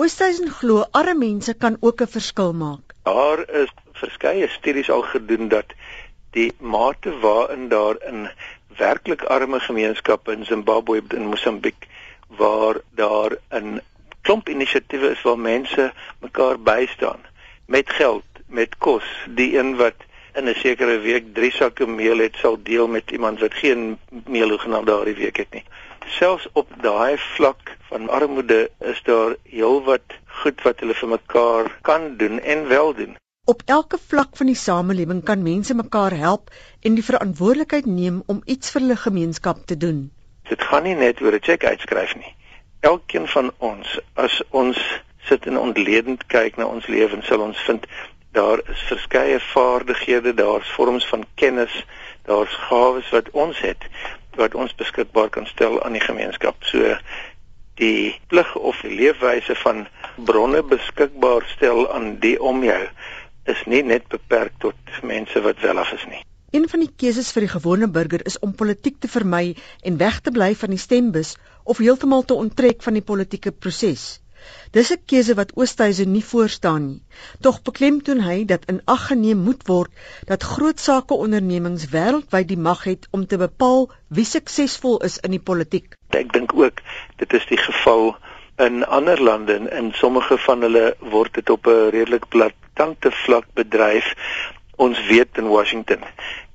Oosthuizen glo arme mense kan ook 'n verskil maak. Daar is verskeie studies al gedoen dat die mate waarin daar in werklik arme gemeenskappe in Zimbabwe en Mosambiek waar daar 'n klomp inisiatiewe is waar mense mekaar bystaan met geld, met kos, die een wat in 'n sekere week 3 sakke meel het sal deel met iemand wat geen meel hoegenaamd daardie week het nie. Selfs op daai vlak van armoede is daar heelwat goed wat hulle vir mekaar kan doen en wel doen. Op elke vlak van die samelewing kan mense mekaar help en die verantwoordelikheid neem om iets vir hulle gemeenskap te doen. Dit gaan nie net oor 'n cheque uitskryf nie. Elkeen van ons, as ons sit en ontledend kyk na ons lewens, sal ons vind daar is verskeie vaardighede, daar's vorms van kennis, daar's gawes wat ons het wat ons beskikbaar kan stel aan die gemeenskap. So die plig of die leefwyse van bronne beskikbaar stel aan die om jou is nie net beperk tot mense wat welaf is nie. Een van die keuses vir die gewone burger is om politiek te vermy en weg te bly van die stembus of heeltemal te onttrek van die politieke proses. Dis 'n keuse wat Oosthuizen nie voorstaan nie. Tog beklemtoon hy dat in ag geneem moet word dat groot sake ondernemings wêreldwyd die mag het om te bepaal wie suksesvol is in die politiek. Ek dink ook dit is die geval in ander lande en in sommige van hulle word dit op 'n redelik plat militante vlak bedryf. Ons weet in Washington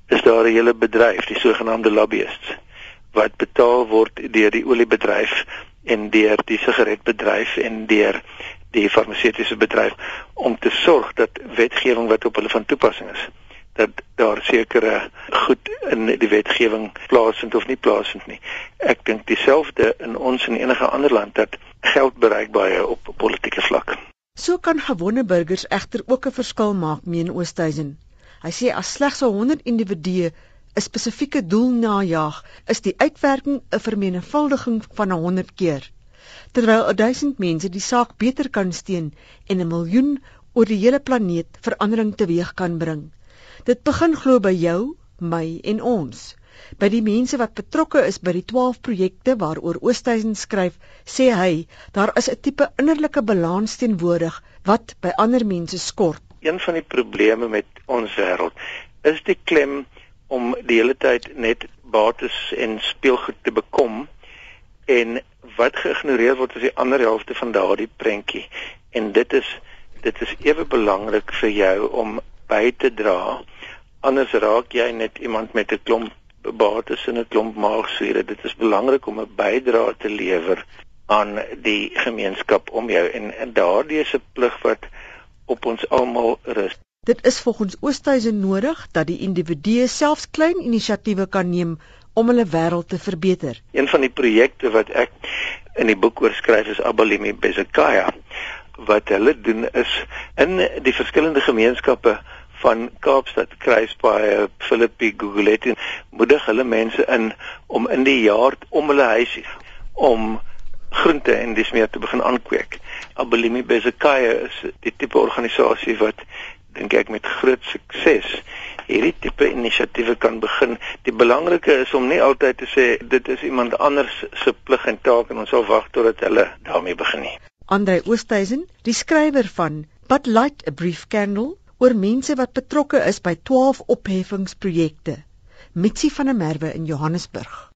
is daar 'n hele bedryf, die sogenaamde lobbyists wat betaal word deur die oliebedryf en deur die sigaretbedryf en deur die farmaseutiese bedryf om te sorg dat wetgewing wat op hulle van toepassing is dat daar sekere goed in die wetgewing plaasvind of nie plaasvind nie. Ek dink dieselfde in ons en enige ander land dat geld bereik baie op politieke vlak. So kan gewone burgers egter ook 'n verskil maak, meen Oosthuizen. Hy sê as slegs 100 individue 'n spesifieke doel najag, is die uitwerking 'n vermenigvuldiging van 100 keer. Terwyl 1000 mense die saak beter kan steun en 'n miljoen oor die hele planeet verandering teweeg kan bring. Dit begin glo by jou, my en ons. By die mense wat betrokke is by die 12 projekte waaroor Oosthuizen skryf, sê hy, daar is 'n tipe innerlike balans teenwoordig wat by ander mense skort. Een van die probleme met ons wêreld is die klem om die hele tyd net bates en speelgoed te bekom en wat geïgnoreer word is die ander helfte van daardie prentjie en dit is dit is ewe belangrik vir jou om by te dra anders raak jy net iemand met 'n klomp bates in 'n klomp maagsure. Dit is belangrik om 'n bydrae te lewer aan die gemeenskap om jou en, en daardie is 'n plig wat op ons almal rus. Dit is volgens Oosthuizen nodig dat die individue selfs klein inisiatiewe kan neem om hulle wêreld te verbeter. Een van die projekte wat ek in die boek oorskryf is Abalimi Bezekaya wat hulle doen is in die verskillende gemeenskappe van Kaapstad, Kruispaai, Philippi, Guguletu moedig hulle mense in om in die jaar om hulle huisie om groente en dis meer te begin aankweek. Abelimi Bezekaya is die tipe organisasie wat dink ek met groot sukses hierdie tipe inisiatiewe kan begin. Die belangrike is om nie altyd te sê dit is iemand anders se plig en taak en ons sal wag totdat hulle daarmee begin nie. Andre Oosthuizen, die skrywer van But Light a Brief Candle oor mense wat betrokke is by 12 opheffingsprojekte. Mitsi van der Merwe in Johannesburg.